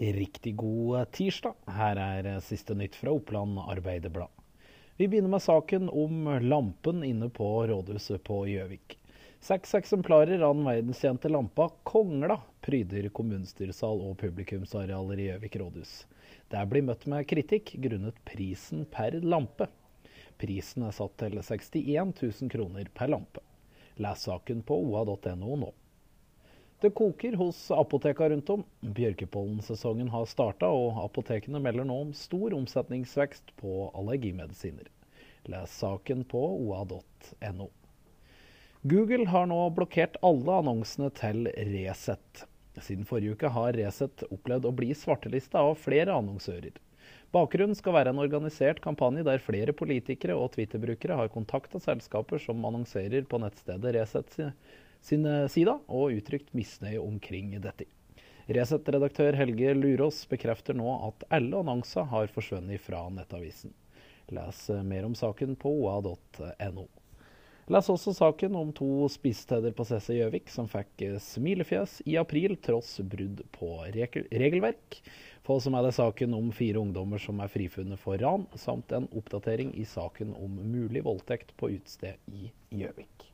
Riktig god tirsdag. Her er siste nytt fra Oppland Arbeiderblad. Vi begynner med saken om lampen inne på rådhuset på Gjøvik. Seks eksemplarer av den verdenskjente lampa Kongla pryder kommunestyresal og publikumsarealer i Gjøvik rådhus. Der blir møtt med kritikk grunnet prisen per lampe. Prisen er satt til 61 000 kroner per lampe. Les saken på oa.no nå. Det koker hos apotekene rundt om. Bjørkepollensesongen har starta, og apotekene melder nå om stor omsetningsvekst på allergimedisiner. Les saken på oa.no. Google har nå blokkert alle annonsene til Resett. Siden forrige uke har Resett opplevd å bli svartelista av flere annonsører. Bakgrunnen skal være en organisert kampanje der flere politikere og Twitter-brukere har kontakta selskaper som annonserer på nettstedet Resett sine sider, og uttrykt misnøye omkring dette. Resett-redaktør Helge Lurås bekrefter nå at alle annonser har forsvunnet fra nettavisen. Les mer om saken på oa.no. Les også saken om to spisesteder på CC Gjøvik som fikk smilefjes i april tross brudd på regelverk. For som er det saken om fire ungdommer som er frifunnet for ran, samt en oppdatering i saken om mulig voldtekt på utested i Gjøvik.